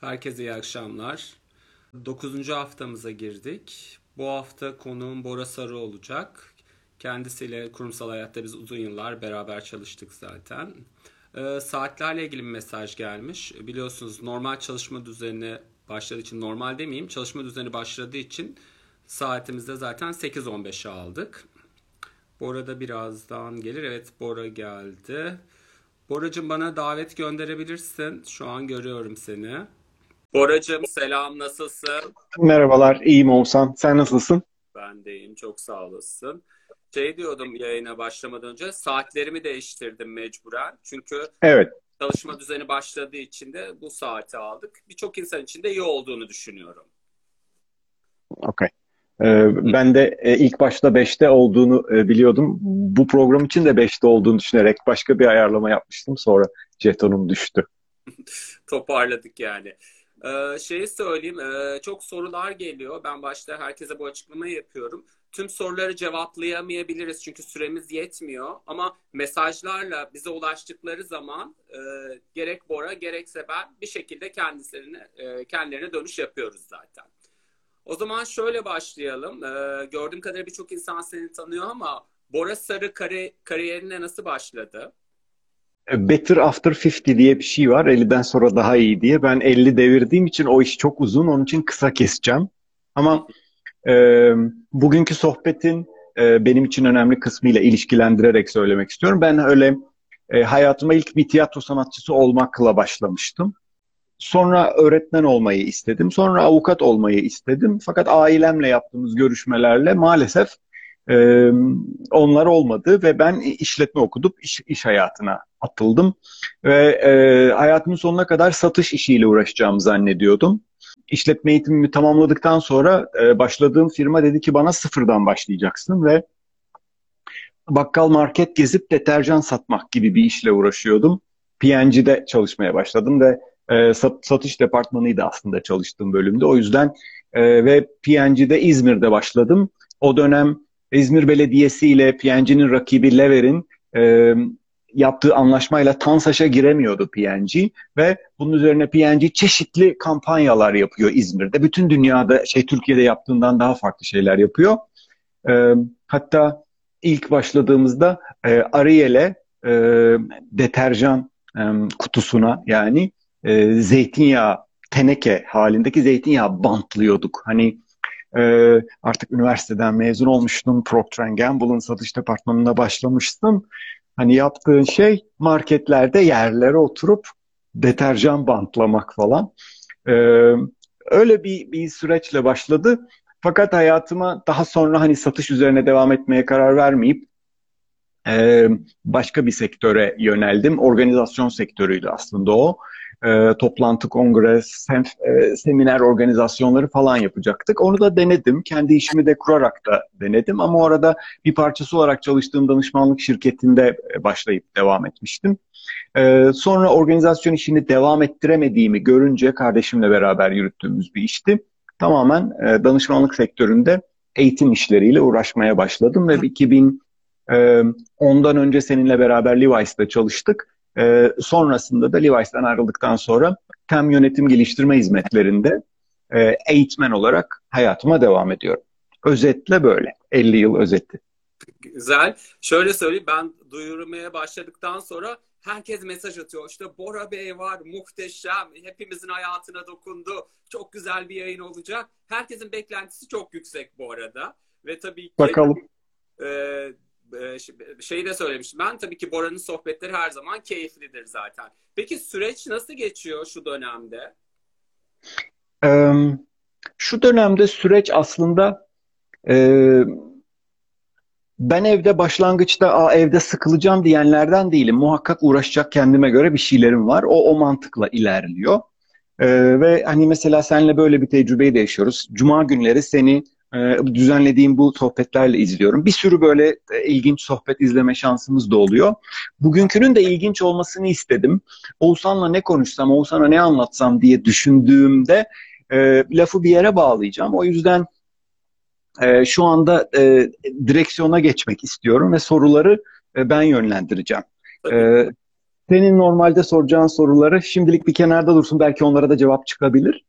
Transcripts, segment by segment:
Herkese iyi akşamlar. 9. haftamıza girdik. Bu hafta konuğum Bora Sarı olacak. Kendisiyle kurumsal hayatta biz uzun yıllar beraber çalıştık zaten. Ee, saatlerle ilgili bir mesaj gelmiş. Biliyorsunuz normal çalışma düzeni başladığı için, normal demeyeyim, çalışma düzeni başladığı için saatimizde zaten 8.15'e aldık. Bora da birazdan gelir. Evet Bora geldi. Boracığım bana davet gönderebilirsin. Şu an görüyorum seni. Boracığım selam nasılsın? Merhabalar, iyiyim Oğuzhan. Sen nasılsın? Ben de iyiyim, çok sağ olasın. Şey diyordum yayına başlamadan önce, saatlerimi değiştirdim mecburen. Çünkü Evet, çalışma düzeni başladığı için de bu saati aldık. Birçok insan için de iyi olduğunu düşünüyorum. okey. Ee, ben de e, ilk başta 5'te olduğunu e, biliyordum. Bu program için de 5'te olduğunu düşünerek başka bir ayarlama yapmıştım. Sonra jetonum düştü. Toparladık yani. Ee, şeyi söyleyeyim, e, çok sorular geliyor. Ben başta herkese bu açıklamayı yapıyorum. Tüm soruları cevaplayamayabiliriz çünkü süremiz yetmiyor. Ama mesajlarla bize ulaştıkları zaman e, gerek Bora gerekse ben bir şekilde kendisine e, kendilerine dönüş yapıyoruz zaten. O zaman şöyle başlayalım. Ee, gördüğüm kadarıyla birçok insan seni tanıyor ama Bora Sarı kari kariyerine nasıl başladı? E, Better After 50 diye bir şey var. 50'den sonra daha iyi diye. Ben 50 devirdiğim için o iş çok uzun. Onun için kısa keseceğim. Ama e, bugünkü sohbetin e, benim için önemli kısmıyla ilişkilendirerek söylemek istiyorum. Ben öyle e, hayatıma ilk bir tiyatro sanatçısı olmakla başlamıştım. Sonra öğretmen olmayı istedim. Sonra avukat olmayı istedim. Fakat ailemle yaptığımız görüşmelerle maalesef e, onlar olmadı ve ben işletme okudum, iş, iş hayatına atıldım. Ve e, hayatımın sonuna kadar satış işiyle uğraşacağımı zannediyordum. İşletme eğitimimi tamamladıktan sonra e, başladığım firma dedi ki bana sıfırdan başlayacaksın ve bakkal market gezip deterjan satmak gibi bir işle uğraşıyordum. P&G'de çalışmaya başladım ve e, sat, satış departmanıydı aslında çalıştığım bölümde. O yüzden e, ve P&G'de İzmir'de başladım. O dönem İzmir Belediyesi ile P&G'nin rakibi Lever'in e, yaptığı anlaşmayla TANSAŞ'a giremiyordu P&G ve bunun üzerine P&G çeşitli kampanyalar yapıyor İzmir'de. Bütün dünyada şey Türkiye'de yaptığından daha farklı şeyler yapıyor. E, hatta ilk başladığımızda e, Ariel'e e, deterjan e, kutusuna yani e, zeytinyağı teneke halindeki zeytinyağı bantlıyorduk. Hani e, artık üniversiteden mezun olmuştum. Procter Gamble'ın satış departmanına başlamıştım. Hani yaptığın şey marketlerde yerlere oturup deterjan bantlamak falan. E, öyle bir, bir süreçle başladı. Fakat hayatıma daha sonra hani satış üzerine devam etmeye karar vermeyip e, başka bir sektöre yöneldim. Organizasyon sektörüydü aslında o e, toplantı, kongre, sem, e, seminer organizasyonları falan yapacaktık. Onu da denedim. Kendi işimi de kurarak da denedim. Ama orada bir parçası olarak çalıştığım danışmanlık şirketinde e, başlayıp devam etmiştim. E, sonra organizasyon işini devam ettiremediğimi görünce kardeşimle beraber yürüttüğümüz bir işti. Tamamen e, danışmanlık sektöründe eğitim işleriyle uğraşmaya başladım ve 2010'dan e, önce seninle beraber Levi's'te çalıştık. E, sonrasında da Levi's'ten ayrıldıktan sonra tem yönetim geliştirme hizmetlerinde e, eğitmen olarak hayatıma devam ediyorum. Özetle böyle. 50 yıl özeti. Güzel. Şöyle söyleyeyim ben duyurmaya başladıktan sonra herkes mesaj atıyor. İşte Bora Bey var muhteşem. Hepimizin hayatına dokundu. Çok güzel bir yayın olacak. Herkesin beklentisi çok yüksek bu arada. Ve tabii ki Bakalım. E, şeyi de söylemiştim. Ben tabii ki Bora'nın sohbetleri her zaman keyiflidir zaten. Peki süreç nasıl geçiyor şu dönemde? şu dönemde süreç aslında e, ben evde başlangıçta Aa, evde sıkılacağım diyenlerden değilim. Muhakkak uğraşacak kendime göre bir şeylerim var. O o mantıkla ilerliyor. Ee, ve hani mesela seninle böyle bir tecrübeyi de yaşıyoruz. Cuma günleri seni düzenlediğim bu sohbetlerle izliyorum. Bir sürü böyle e, ilginç sohbet izleme şansımız da oluyor. Bugünkünün de ilginç olmasını istedim. Oğuzhan'la ne konuşsam, Oğuzhan'a ne anlatsam diye düşündüğümde e, lafı bir yere bağlayacağım. O yüzden e, şu anda e, direksiyona geçmek istiyorum ve soruları e, ben yönlendireceğim. E, senin normalde soracağın soruları şimdilik bir kenarda dursun. Belki onlara da cevap çıkabilir.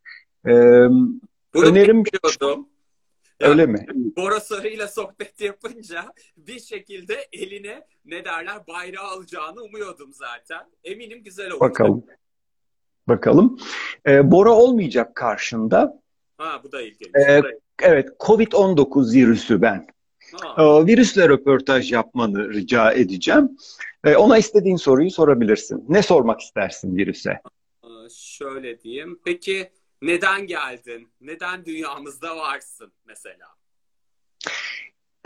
Ee, Bunu önerim öyle mi? Bora Sarı'yla sohbet yapınca bir şekilde eline ne derler bayrağı alacağını umuyordum zaten. Eminim güzel olacak. Bakalım. Bakalım. Ee, Bora olmayacak karşında. Ha bu da ilginç. Ee, evet, Covid-19 virüsü ben. Ha, Ee, virüsle röportaj yapmanı rica edeceğim. Ee, ona istediğin soruyu sorabilirsin. Ne sormak istersin virüse? e, şöyle diyeyim. Peki neden geldin? Neden dünyamızda varsın mesela?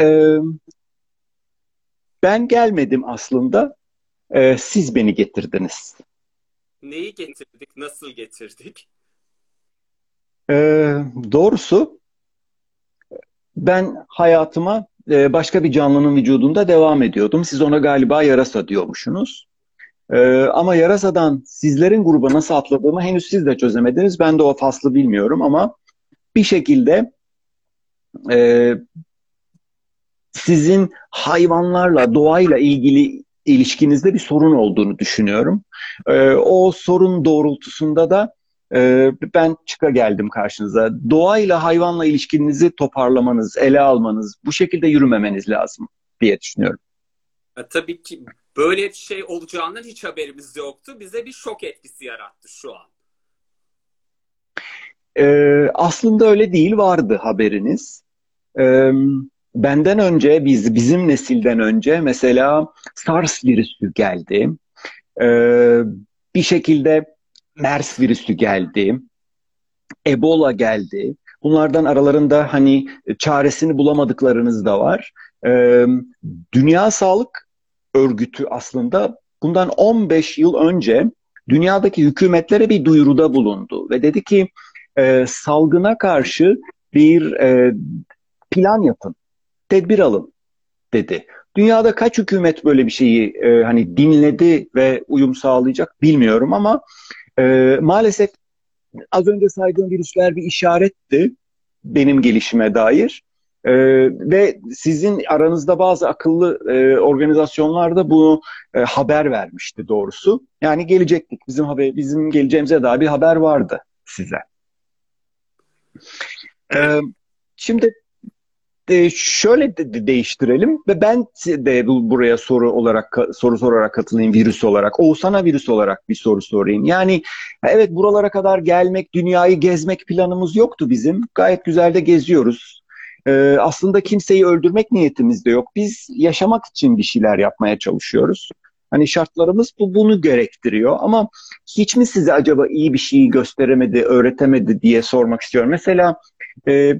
Ee, ben gelmedim aslında. Ee, siz beni getirdiniz. Neyi getirdik? Nasıl getirdik? Ee, doğrusu ben hayatıma e, başka bir canlının vücudunda devam ediyordum. Siz ona galiba yarasa diyormuşsunuz. Ee, ama yarasadan sizlerin gruba nasıl atladığımı henüz siz de çözemediniz. Ben de o faslı bilmiyorum ama bir şekilde e, sizin hayvanlarla, doğayla ilgili ilişkinizde bir sorun olduğunu düşünüyorum. Ee, o sorun doğrultusunda da e, ben çıka geldim karşınıza. Doğayla, hayvanla ilişkinizi toparlamanız, ele almanız, bu şekilde yürümemeniz lazım diye düşünüyorum. E, tabii ki böyle bir şey olacağından hiç haberimiz yoktu. Bize bir şok etkisi yarattı şu an. Ee, aslında öyle değil, vardı haberiniz. Ee, benden önce, biz bizim nesilden önce mesela SARS virüsü geldi. Ee, bir şekilde MERS virüsü geldi. Ebola geldi. Bunlardan aralarında hani çaresini bulamadıklarınız da var. Ee, Dünya Sağlık Örgütü aslında bundan 15 yıl önce dünyadaki hükümetlere bir duyuruda bulundu ve dedi ki e, salgına karşı bir e, plan yapın, tedbir alın dedi. Dünyada kaç hükümet böyle bir şeyi e, hani dinledi ve uyum sağlayacak bilmiyorum ama e, maalesef az önce saydığım virüsler bir işaretti benim gelişime dair. E, ve sizin aranızda bazı akıllı e, organizasyonlar da bunu e, haber vermişti doğrusu. Yani gelecektik. Bizim haber, bizim geleceğimize dair bir haber vardı size. E, şimdi de şöyle de, de değiştirelim ve ben de bu, buraya soru olarak soru sorarak katılayım virüs olarak. Oğuzhan'a virüs olarak bir soru sorayım. Yani evet buralara kadar gelmek, dünyayı gezmek planımız yoktu bizim. Gayet güzel de geziyoruz. Ee, aslında kimseyi öldürmek niyetimiz de yok. Biz yaşamak için bir şeyler yapmaya çalışıyoruz. Hani şartlarımız bu bunu gerektiriyor ama hiç mi size acaba iyi bir şeyi gösteremedi, öğretemedi diye sormak istiyorum. Mesela e,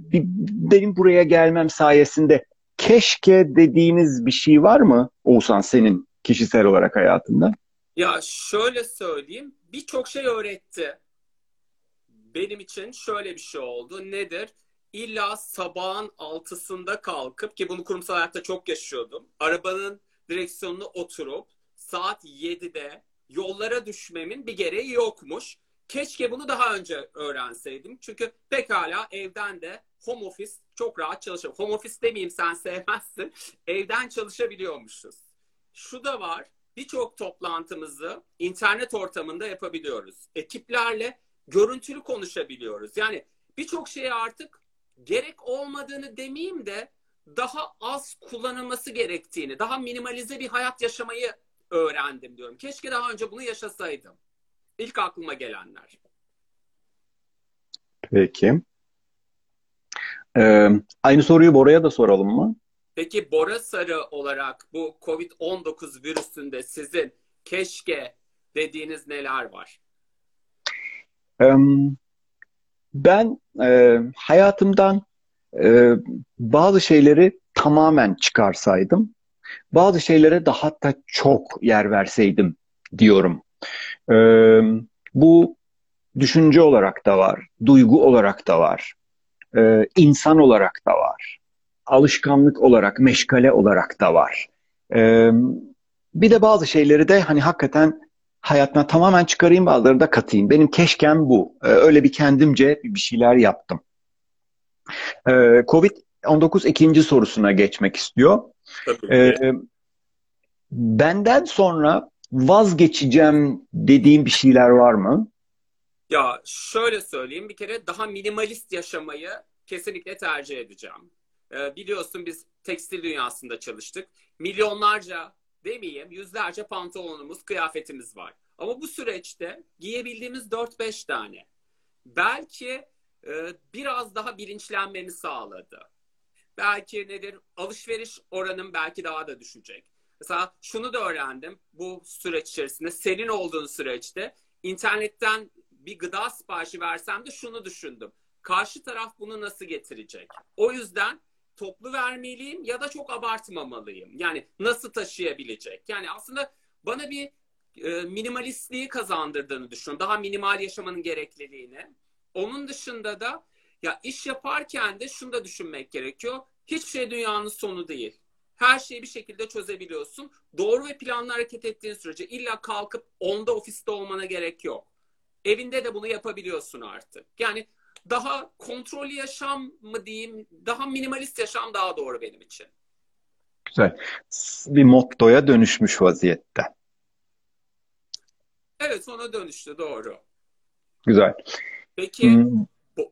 benim buraya gelmem sayesinde keşke dediğiniz bir şey var mı Oğuzhan senin kişisel olarak hayatında? Ya şöyle söyleyeyim, birçok şey öğretti. Benim için şöyle bir şey oldu. Nedir? İlla sabahın altısında kalkıp ki bunu kurumsal hayatta çok yaşıyordum. Arabanın direksiyonuna oturup saat 7'de yollara düşmemin bir gereği yokmuş. Keşke bunu daha önce öğrenseydim. Çünkü pekala evden de home office çok rahat çalışıyor. Home office demeyeyim sen sevmezsin. Evden çalışabiliyormuşuz. Şu da var. Birçok toplantımızı internet ortamında yapabiliyoruz. Ekiplerle görüntülü konuşabiliyoruz. Yani birçok şeye artık gerek olmadığını demeyeyim de daha az kullanılması gerektiğini, daha minimalize bir hayat yaşamayı öğrendim diyorum. Keşke daha önce bunu yaşasaydım. İlk aklıma gelenler. Peki. Ee, aynı soruyu Bora'ya da soralım mı? Peki Bora Sarı olarak bu COVID-19 virüsünde sizin keşke dediğiniz neler var? Ee, ben e, hayatımdan e, bazı şeyleri tamamen çıkarsaydım, bazı şeylere daha da çok yer verseydim diyorum. Ee, bu düşünce olarak da var, duygu olarak da var, e, insan olarak da var, alışkanlık olarak, meşgale olarak da var. Ee, bir de bazı şeyleri de hani hakikaten hayatına tamamen çıkarayım, bazıları da katayım. Benim keşkem bu. Ee, öyle bir kendimce bir şeyler yaptım. Ee, Covid-19 ikinci sorusuna geçmek istiyor. Ee, benden sonra vazgeçeceğim dediğim bir şeyler var mı? Ya şöyle söyleyeyim bir kere daha minimalist yaşamayı kesinlikle tercih edeceğim. Ee, biliyorsun biz tekstil dünyasında çalıştık. Milyonlarca demeyeyim yüzlerce pantolonumuz, kıyafetimiz var. Ama bu süreçte giyebildiğimiz 4-5 tane. Belki e, biraz daha bilinçlenmemi sağladı. Belki nedir? Alışveriş oranım belki daha da düşecek. Mesela şunu da öğrendim bu süreç içerisinde. Senin olduğun süreçte internetten bir gıda siparişi versem de şunu düşündüm. Karşı taraf bunu nasıl getirecek? O yüzden toplu vermeliyim ya da çok abartmamalıyım. Yani nasıl taşıyabilecek? Yani aslında bana bir e, minimalistliği kazandırdığını düşünüyorum. Daha minimal yaşamanın gerekliliğini. Onun dışında da ya iş yaparken de şunu da düşünmek gerekiyor. Hiçbir şey dünyanın sonu değil. Her şeyi bir şekilde çözebiliyorsun. Doğru ve planlı hareket ettiğin sürece illa kalkıp onda ofiste olmana gerek yok. Evinde de bunu yapabiliyorsun artık. Yani daha kontrollü yaşam mı diyeyim, daha minimalist yaşam daha doğru benim için. Güzel. Bir mottoya dönüşmüş vaziyette. Evet ona dönüştü doğru. Güzel. Peki hmm.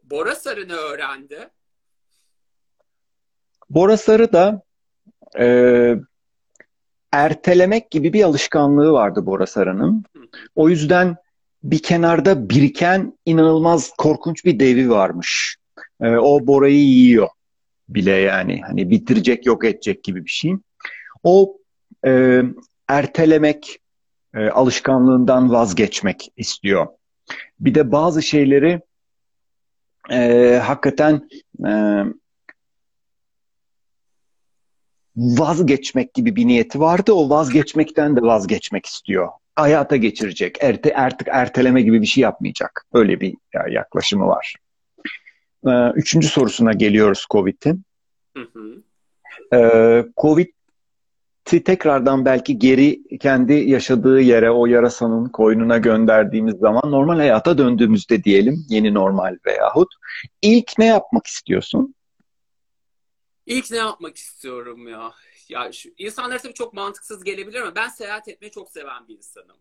Bora Sarı ne öğrendi? Bora Sarı da e, ertelemek gibi bir alışkanlığı vardı Bora Sarı'nın. O yüzden bir kenarda biriken inanılmaz korkunç bir devi varmış. E, o Bora'yı yiyor bile yani. Hani bitirecek yok edecek gibi bir şey. O e, ertelemek e, alışkanlığından vazgeçmek istiyor. Bir de bazı şeyleri e, hakikaten e, vazgeçmek gibi bir niyeti vardı. O vazgeçmekten de vazgeçmek istiyor. Hayata geçirecek. Erte, artık erteleme gibi bir şey yapmayacak. Öyle bir yaklaşımı var. Ee, üçüncü sorusuna geliyoruz COVID'in. Ee, Covid'i tekrardan belki geri kendi yaşadığı yere, o yarasanın koynuna gönderdiğimiz zaman normal hayata döndüğümüzde diyelim, yeni normal veyahut ilk ne yapmak istiyorsun? İlk ne yapmak istiyorum ya? Ya şu, insanlar tabii çok mantıksız gelebilir ama ben seyahat etmeyi çok seven bir insanım.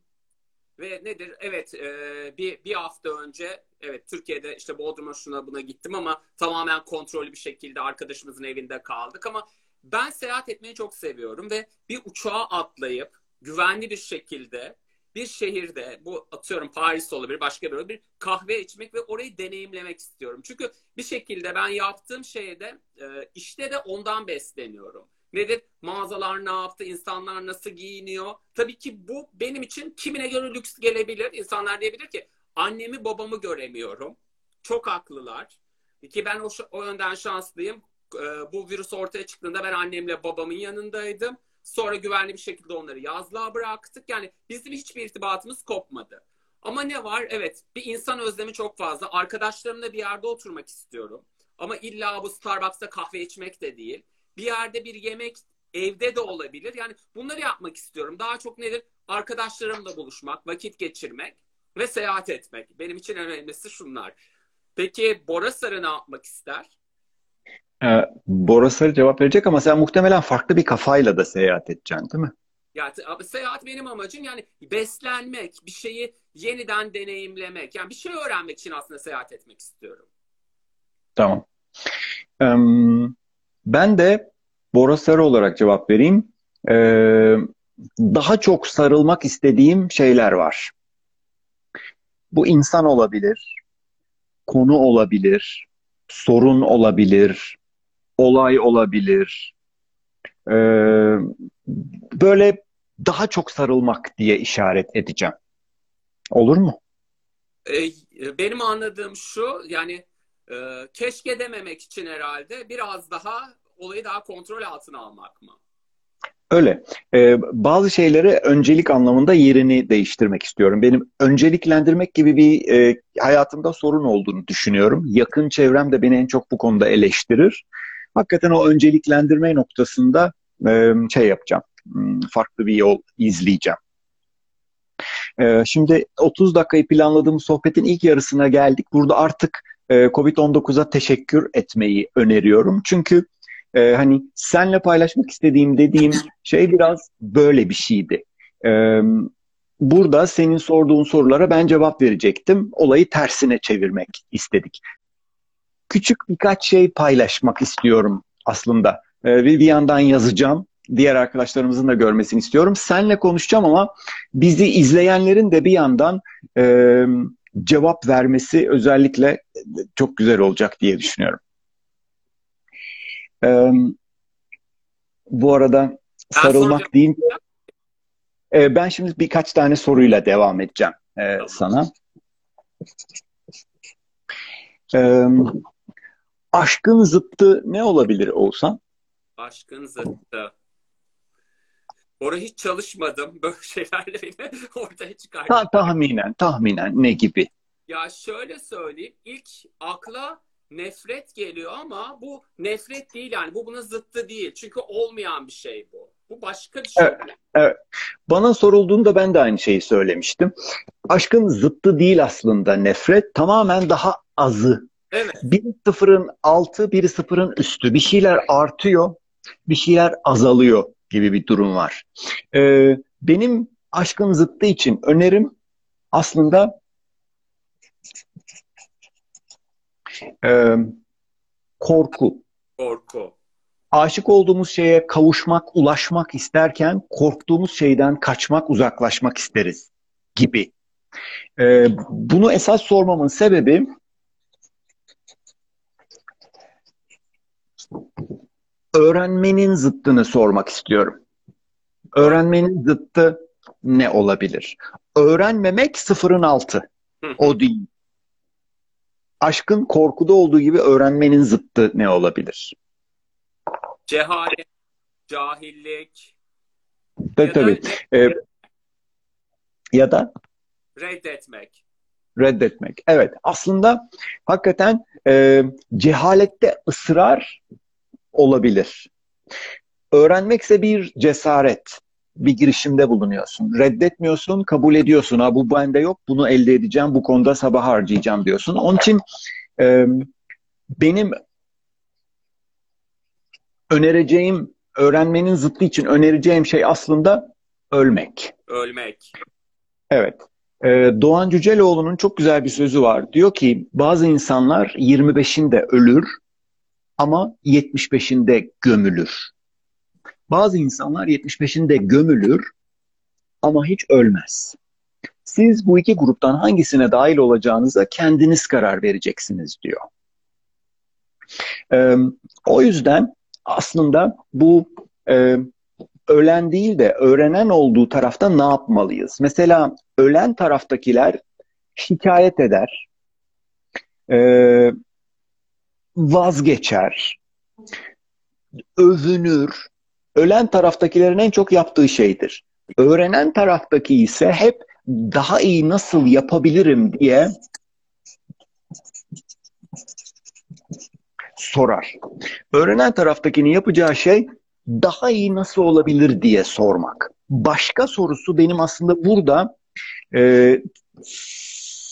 Ve nedir? Evet e, bir, bir hafta önce evet Türkiye'de işte Bodrum'a şuna buna gittim ama tamamen kontrollü bir şekilde arkadaşımızın evinde kaldık ama ben seyahat etmeyi çok seviyorum ve bir uçağa atlayıp güvenli bir şekilde bir şehirde bu atıyorum Paris olabilir başka bir bir kahve içmek ve orayı deneyimlemek istiyorum. Çünkü bir şekilde ben yaptığım şeyde e, işte de ondan besleniyorum. Nedir? Mağazalar ne yaptı? insanlar nasıl giyiniyor? Tabii ki bu benim için kimine göre lüks gelebilir. İnsanlar diyebilir ki annemi babamı göremiyorum. Çok haklılar. Ki ben o, o yönden şanslıyım. E, bu virüs ortaya çıktığında ben annemle babamın yanındaydım Sonra güvenli bir şekilde onları yazlığa bıraktık. Yani bizim hiçbir irtibatımız kopmadı. Ama ne var? Evet bir insan özlemi çok fazla. Arkadaşlarımla bir yerde oturmak istiyorum. Ama illa bu Starbucks'ta kahve içmek de değil. Bir yerde bir yemek evde de olabilir. Yani bunları yapmak istiyorum. Daha çok nedir? Arkadaşlarımla buluşmak, vakit geçirmek ve seyahat etmek. Benim için en önemlisi şunlar. Peki Bora Sarı ne yapmak ister? Ee, Bora Sarı cevap verecek ama sen muhtemelen farklı bir kafayla da seyahat edeceksin değil mi? Ya seyahat benim amacım yani beslenmek, bir şeyi yeniden deneyimlemek. Yani bir şey öğrenmek için aslında seyahat etmek istiyorum. Tamam. Ben de Bora Sarı olarak cevap vereyim. Ee, daha çok sarılmak istediğim şeyler var. Bu insan olabilir, konu olabilir, sorun olabilir, olay olabilir. Ee, böyle daha çok sarılmak diye işaret edeceğim. Olur mu? Ee, benim anladığım şu yani e, keşke dememek için herhalde biraz daha olayı daha kontrol altına almak mı? Öyle. Ee, bazı şeyleri öncelik anlamında yerini değiştirmek istiyorum. Benim önceliklendirmek gibi bir e, hayatımda sorun olduğunu düşünüyorum. Yakın çevrem de beni en çok bu konuda eleştirir hakikaten o önceliklendirme noktasında e, şey yapacağım. Hmm, farklı bir yol izleyeceğim. E, şimdi 30 dakikayı planladığımız sohbetin ilk yarısına geldik. Burada artık e, Covid-19'a teşekkür etmeyi öneriyorum. Çünkü e, hani senle paylaşmak istediğim dediğim şey biraz böyle bir şeydi. E, burada senin sorduğun sorulara ben cevap verecektim. Olayı tersine çevirmek istedik. Küçük birkaç şey paylaşmak istiyorum aslında. Ee, bir yandan yazacağım. Diğer arkadaşlarımızın da görmesini istiyorum. Senle konuşacağım ama bizi izleyenlerin de bir yandan e, cevap vermesi özellikle çok güzel olacak diye düşünüyorum. Ee, bu arada sarılmak deyince e, ben şimdi birkaç tane soruyla devam edeceğim e, tamam. sana. E, aşkın zıttı ne olabilir Oğuzhan? Aşkın zıttı. Orada hiç çalışmadım. Böyle şeylerle beni ortaya çıkardım. Ta tahminen, tahminen ne gibi? Ya şöyle söyleyeyim. İlk akla nefret geliyor ama bu nefret değil yani. Bu buna zıttı değil. Çünkü olmayan bir şey bu. Bu başka bir şey. Evet, evet. Bana sorulduğunda ben de aynı şeyi söylemiştim. Aşkın zıttı değil aslında nefret. Tamamen daha azı. Evet. Biri sıfırın altı, biri sıfırın üstü. Bir şeyler artıyor, bir şeyler azalıyor gibi bir durum var. Ee, benim aşkın zıttı için önerim aslında e, korku. Korku. Aşık olduğumuz şeye kavuşmak, ulaşmak isterken korktuğumuz şeyden kaçmak, uzaklaşmak isteriz gibi. Ee, bunu esas sormamın sebebi öğrenmenin zıttını sormak istiyorum. Öğrenmenin zıttı ne olabilir? Öğrenmemek sıfırın altı. O değil. Aşkın korkuda olduğu gibi öğrenmenin zıttı ne olabilir? Cehalet, cahillik. Tabii tabii. Ee, ya da reddetmek. Reddetmek. Evet. Aslında hakikaten e, cehalette ısrar olabilir. Öğrenmekse bir cesaret, bir girişimde bulunuyorsun. Reddetmiyorsun, kabul ediyorsun. Ha bu bende yok, bunu elde edeceğim, bu konuda sabah harcayacağım diyorsun. Onun için e, benim önereceğim, öğrenmenin zıttı için önereceğim şey aslında ölmek. Ölmek. Evet. Ee, Doğan Cüceloğlu'nun çok güzel bir sözü var. Diyor ki bazı insanlar 25'inde ölür ama 75'inde gömülür. Bazı insanlar 75'inde gömülür ama hiç ölmez. Siz bu iki gruptan hangisine dahil olacağınıza kendiniz karar vereceksiniz diyor. Ee, o yüzden aslında bu e, ölen değil de öğrenen olduğu tarafta ne yapmalıyız? Mesela ölen taraftakiler şikayet eder, e, vazgeçer, övünür. Ölen taraftakilerin en çok yaptığı şeydir. Öğrenen taraftaki ise hep daha iyi nasıl yapabilirim diye sorar. Öğrenen taraftakinin yapacağı şey daha iyi nasıl olabilir diye sormak. Başka sorusu benim aslında burada e,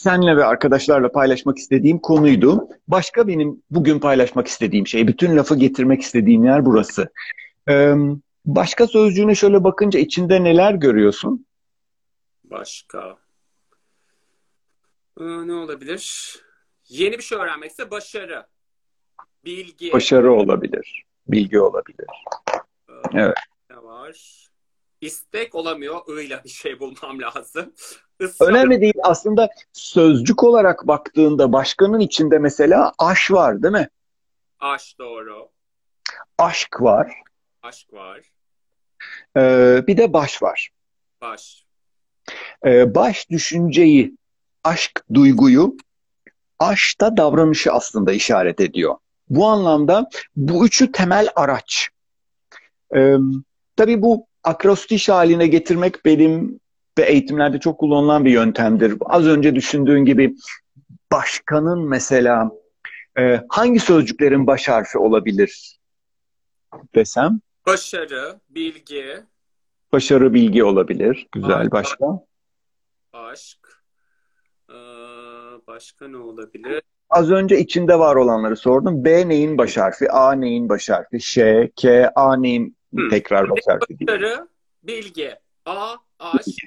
senle ve arkadaşlarla paylaşmak istediğim konuydu. Başka benim bugün paylaşmak istediğim şey, bütün lafı getirmek istediğim yer burası. Başka sözcüğüne şöyle bakınca içinde neler görüyorsun? Başka. Ee, ne olabilir? Yeni bir şey öğrenmekse başarı. Bilgi. Başarı olabilir. Bilgi olabilir. Evet. Ne var? İstek olamıyor. I'yla bir şey bulmam lazım. Israr. Önemli değil. Aslında sözcük olarak baktığında başkanın içinde mesela aş var değil mi? Aş doğru. Aşk var. Aşk var. Ee, bir de baş var. Baş. Ee, baş düşünceyi, aşk duyguyu, aş da davranışı aslında işaret ediyor. Bu anlamda bu üçü temel araç. Ee, tabii bu akrostiş haline getirmek benim ve eğitimlerde çok kullanılan bir yöntemdir. Az önce düşündüğün gibi başkanın mesela e, hangi sözcüklerin baş harfi olabilir desem? Başarı, bilgi. Başarı, bilgi olabilir. Güzel. Aşk. Başka? Aşk. Ee, başka ne olabilir? Az önce içinde var olanları sordum. B neyin baş harfi? A neyin baş harfi? Ş, K, A neyin hmm. tekrar baş harfi? Başarı, bilgi. A, aşk,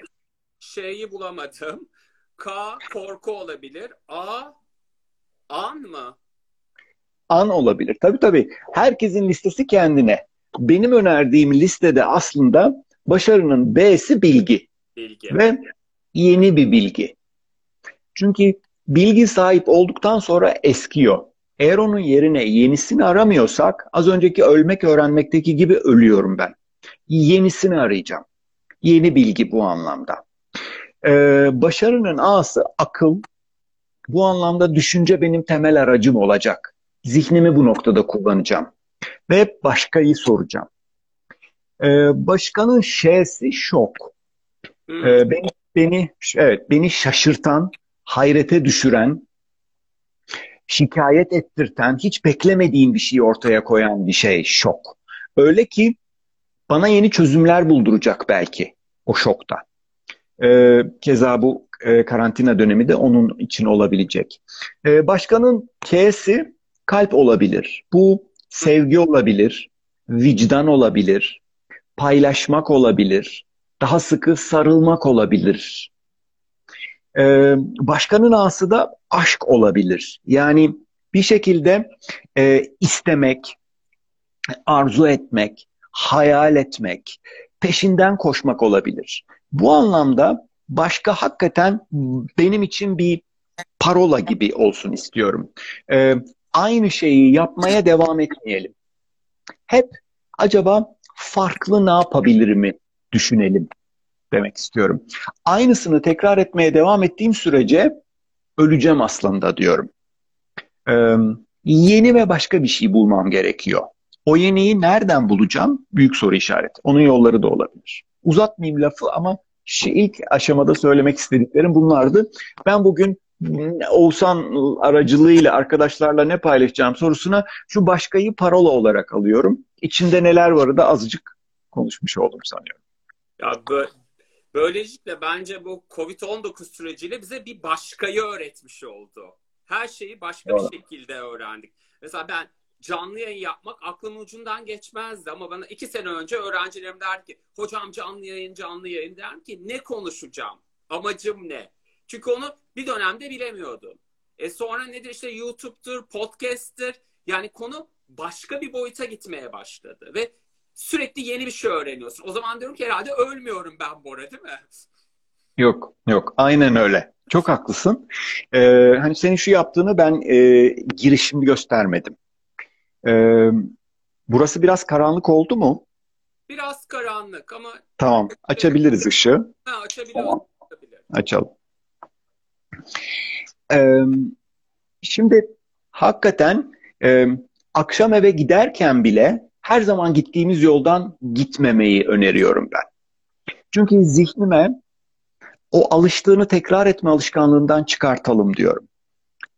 şeyi bulamadım. K korku olabilir. A an mı? An olabilir. Tabii tabii. Herkesin listesi kendine. Benim önerdiğim listede aslında başarının B'si bilgi. Bilgi. Ve yeni bir bilgi. Çünkü bilgi sahip olduktan sonra eskiyor. Eğer onun yerine yenisini aramıyorsak az önceki ölmek öğrenmekteki gibi ölüyorum ben. Yenisini arayacağım. Yeni bilgi bu anlamda. Ee, başarının A'sı akıl. Bu anlamda düşünce benim temel aracım olacak. Zihnimi bu noktada kullanacağım. Ve başkayı soracağım. Ee, başkanın Ş'si şok. Hmm. Ee, beni, beni, evet, beni şaşırtan, hayrete düşüren, şikayet ettirten, hiç beklemediğim bir şeyi ortaya koyan bir şey şok. Öyle ki bana yeni çözümler bulduracak belki o şokta. Ee, keza bu e, karantina dönemi de onun için olabilecek. Ee, başkanın K'si kalp olabilir. Bu sevgi olabilir, vicdan olabilir, paylaşmak olabilir, daha sıkı sarılmak olabilir. Ee, başkanın A'sı da aşk olabilir. Yani bir şekilde e, istemek, arzu etmek, hayal etmek, peşinden koşmak olabilir. Bu anlamda başka hakikaten benim için bir parola gibi olsun istiyorum. Ee, aynı şeyi yapmaya devam etmeyelim. Hep acaba farklı ne yapabilirimi düşünelim demek istiyorum. Aynısını tekrar etmeye devam ettiğim sürece öleceğim aslında diyorum. Ee, yeni ve başka bir şey bulmam gerekiyor. O yeniyi nereden bulacağım? Büyük soru işareti. Onun yolları da olabilir. Uzatmayayım lafı ama şey, ilk aşamada söylemek istediklerim bunlardı. Ben bugün Oğuzhan aracılığıyla arkadaşlarla ne paylaşacağım sorusuna şu başkayı parola olarak alıyorum. İçinde neler varı da azıcık konuşmuş oldum sanıyorum. Ya bö böylelikle bence bu Covid-19 süreciyle bize bir başkayı öğretmiş oldu. Her şeyi başka Doğru. bir şekilde öğrendik. Mesela ben canlı yayın yapmak aklımın ucundan geçmezdi ama bana iki sene önce öğrencilerim der ki hocam canlı yayın canlı yayın derim ki ne konuşacağım? Amacım ne? Çünkü onu bir dönemde bilemiyordum. E sonra nedir işte YouTube'dur, podcast'tir. Yani konu başka bir boyuta gitmeye başladı ve sürekli yeni bir şey öğreniyorsun. O zaman diyorum ki herhalde ölmüyorum ben Bora değil mi? Yok, yok. Aynen öyle. Çok haklısın. Ee, hani senin şu yaptığını ben e, girişimde göstermedim. Ee, burası biraz karanlık oldu mu? Biraz karanlık ama Tamam. Açabiliriz ışığı. ha, açabiliyoruz. Tamam. Açabilir. Açalım. Şimdi hakikaten akşam eve giderken bile her zaman gittiğimiz yoldan gitmemeyi öneriyorum ben. Çünkü zihnime o alıştığını tekrar etme alışkanlığından çıkartalım diyorum.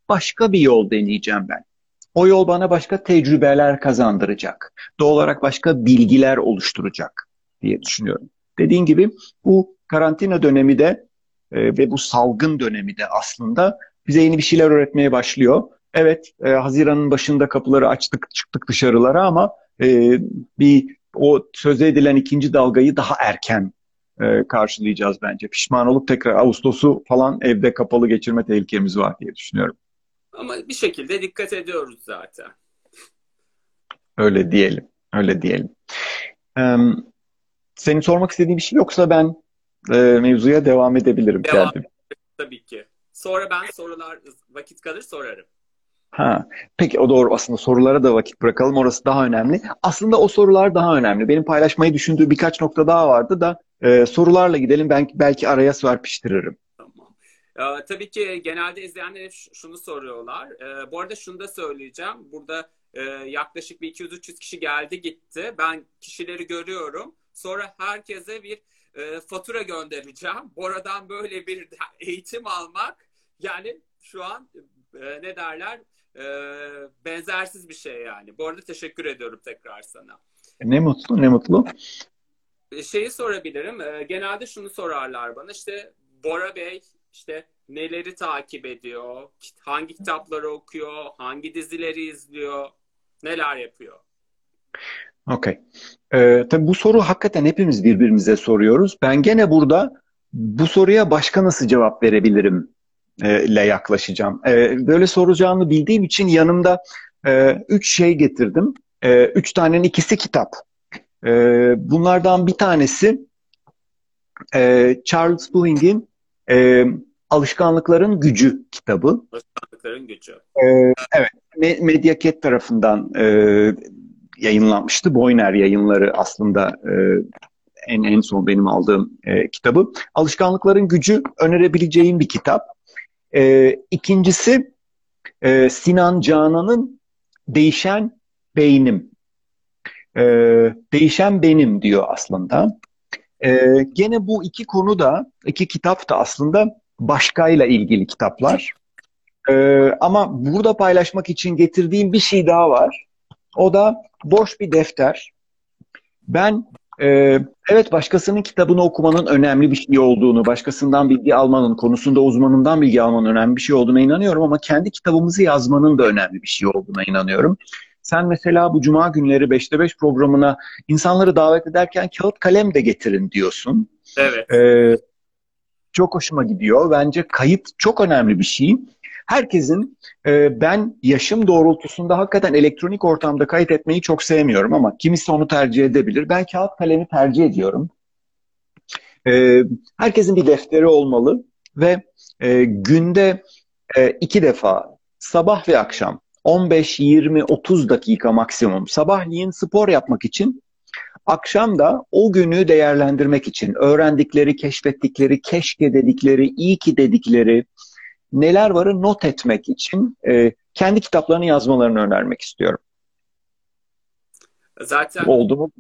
Başka bir yol deneyeceğim ben. O yol bana başka tecrübeler kazandıracak. Doğal olarak başka bilgiler oluşturacak diye düşünüyorum. Dediğin gibi bu karantina dönemi de e, ve bu salgın dönemi de aslında bize yeni bir şeyler öğretmeye başlıyor. Evet, e, Haziran'ın başında kapıları açtık, çıktık dışarılara ama e, bir o söze edilen ikinci dalgayı daha erken e, karşılayacağız bence. Pişman olup tekrar Ağustos'u falan evde kapalı geçirme tehlikemiz var diye düşünüyorum. Ama bir şekilde dikkat ediyoruz zaten. Öyle diyelim, öyle diyelim. Ee, senin sormak istediğin bir şey yoksa ben e, mevzuya devam edebilirim Devam. kendim. Tabii ki. Sonra ben sorular vakit kalır sorarım. Ha, peki o doğru aslında sorulara da vakit bırakalım orası daha önemli. Aslında o sorular daha önemli. Benim paylaşmayı düşündüğüm birkaç nokta daha vardı da e, sorularla gidelim ben belki araya serpiştiririm. Tamam. Ee, tabii ki genelde izleyenler şunu soruyorlar. Ee, bu arada şunu da söyleyeceğim. Burada e, yaklaşık bir 200-300 kişi geldi gitti. Ben kişileri görüyorum. Sonra herkese bir e, fatura göndereceğim. Bora'dan böyle bir eğitim almak yani şu an e, ne derler e, benzersiz bir şey yani. Bu arada teşekkür ediyorum tekrar sana. Ne mutlu ne mutlu. E, şeyi sorabilirim. E, genelde şunu sorarlar bana. İşte Bora Bey işte neleri takip ediyor? Hangi kitapları okuyor? Hangi dizileri izliyor? Neler yapıyor? Okey. Ee, tabii bu soru hakikaten hepimiz birbirimize soruyoruz. Ben gene burada bu soruya başka nasıl cevap verebilirim e, ile yaklaşacağım. E, böyle soracağını bildiğim için yanımda e, üç şey getirdim. E, üç tanenin ikisi kitap. E, bunlardan bir tanesi e, Charles Duhigg'in e, Alışkanlıkların Gücü kitabı. Alışkanlıkların Gücü. E, evet, Mediaket tarafından e, yayınlanmıştı. Boyner yayınları aslında e, en en son benim aldığım e, kitabı. Alışkanlıkların Gücü önerebileceğim bir kitap. E, ikincisi e, Sinan Canan'ın Değişen Beynim. E, Değişen Benim diyor aslında. E, gene bu iki konu da, iki kitap da aslında başkayla ilgili kitaplar. E, ama burada paylaşmak için getirdiğim bir şey daha var. O da boş bir defter. Ben ee, evet başkasının kitabını okumanın önemli bir şey olduğunu, başkasından bilgi almanın, konusunda uzmanından bilgi almanın önemli bir şey olduğuna inanıyorum ama kendi kitabımızı yazmanın da önemli bir şey olduğuna inanıyorum. Sen mesela bu cuma günleri 5'te 5 programına insanları davet ederken kağıt kalem de getirin diyorsun. Evet. Ee, çok hoşuma gidiyor. Bence kayıt çok önemli bir şey herkesin e, ben yaşım doğrultusunda hakikaten elektronik ortamda kayıt etmeyi çok sevmiyorum ama kimisi onu tercih edebilir. Ben kağıt kalemi tercih ediyorum. E, herkesin bir defteri olmalı ve e, günde e, iki defa sabah ve akşam 15, 20, 30 dakika maksimum sabahleyin spor yapmak için Akşam da o günü değerlendirmek için öğrendikleri, keşfettikleri, keşke dedikleri, iyi ki dedikleri, neler varı not etmek için e, kendi kitaplarını yazmalarını önermek istiyorum. Zaten oldu mu?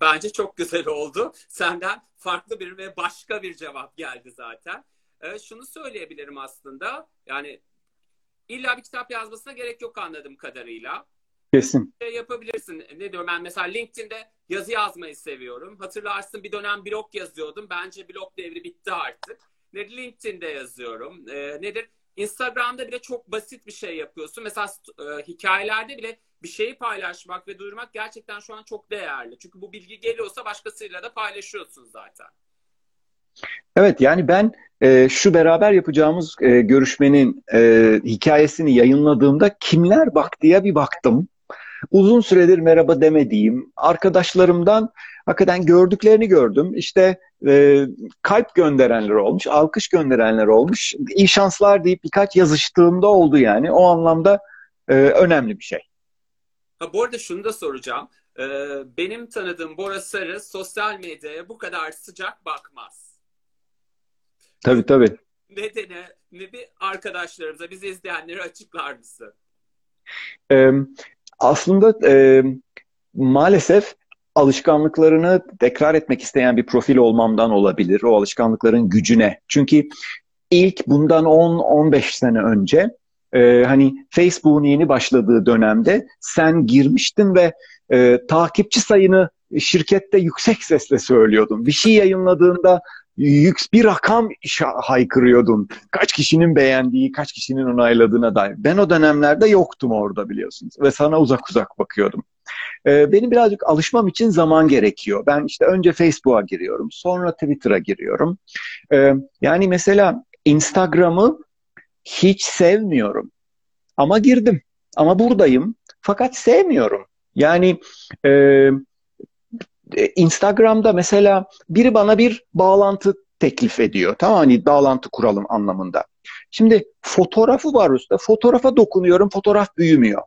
Bence çok güzel oldu. Senden farklı bir ve başka bir cevap geldi zaten. E, şunu söyleyebilirim aslında. Yani illa bir kitap yazmasına gerek yok anladığım kadarıyla. Kesin. Şey yapabilirsin. Ne diyorum ben mesela LinkedIn'de yazı yazmayı seviyorum. Hatırlarsın bir dönem blog yazıyordum. Bence blog devri bitti artık. Ne LinkedIn'de yazıyorum. E, nedir? Instagram'da bile çok basit bir şey yapıyorsun. Mesela e, hikayelerde bile bir şeyi paylaşmak ve duyurmak gerçekten şu an çok değerli. Çünkü bu bilgi geliyorsa başkasıyla da paylaşıyorsun zaten. Evet yani ben e, şu beraber yapacağımız e, görüşmenin e, hikayesini yayınladığımda kimler bak diye bir baktım. Uzun süredir merhaba demediğim arkadaşlarımdan hakikaten gördüklerini gördüm. İşte e, kalp gönderenler olmuş, alkış gönderenler olmuş. İyi şanslar deyip birkaç yazıştığımda oldu yani. O anlamda e, önemli bir şey. Ha, bu arada şunu da soracağım. Ee, benim tanıdığım Bora Sarı sosyal medyaya bu kadar sıcak bakmaz. Tabii tabii. Nedeni ne bir arkadaşlarımıza, bizi izleyenleri açıklar mısın? Ee, aslında e, maalesef alışkanlıklarını tekrar etmek isteyen bir profil olmamdan olabilir. O alışkanlıkların gücüne. Çünkü ilk bundan 10-15 sene önce e, hani Facebook'un yeni başladığı dönemde sen girmiştin ve e, takipçi sayını şirkette yüksek sesle söylüyordun. Bir şey yayınladığında yük bir rakam haykırıyordun. Kaç kişinin beğendiği, kaç kişinin onayladığına dair. Ben o dönemlerde yoktum orada biliyorsunuz ve sana uzak uzak bakıyordum. Ee, benim birazcık alışmam için zaman gerekiyor. Ben işte önce Facebook'a giriyorum, sonra Twitter'a giriyorum. Ee, yani mesela Instagram'ı hiç sevmiyorum. Ama girdim. Ama buradayım. Fakat sevmiyorum. Yani e, Instagram'da mesela biri bana bir bağlantı teklif ediyor. Tamam hani bağlantı kuralım anlamında. Şimdi fotoğrafı var üstte. Fotoğrafa dokunuyorum. Fotoğraf büyümüyor.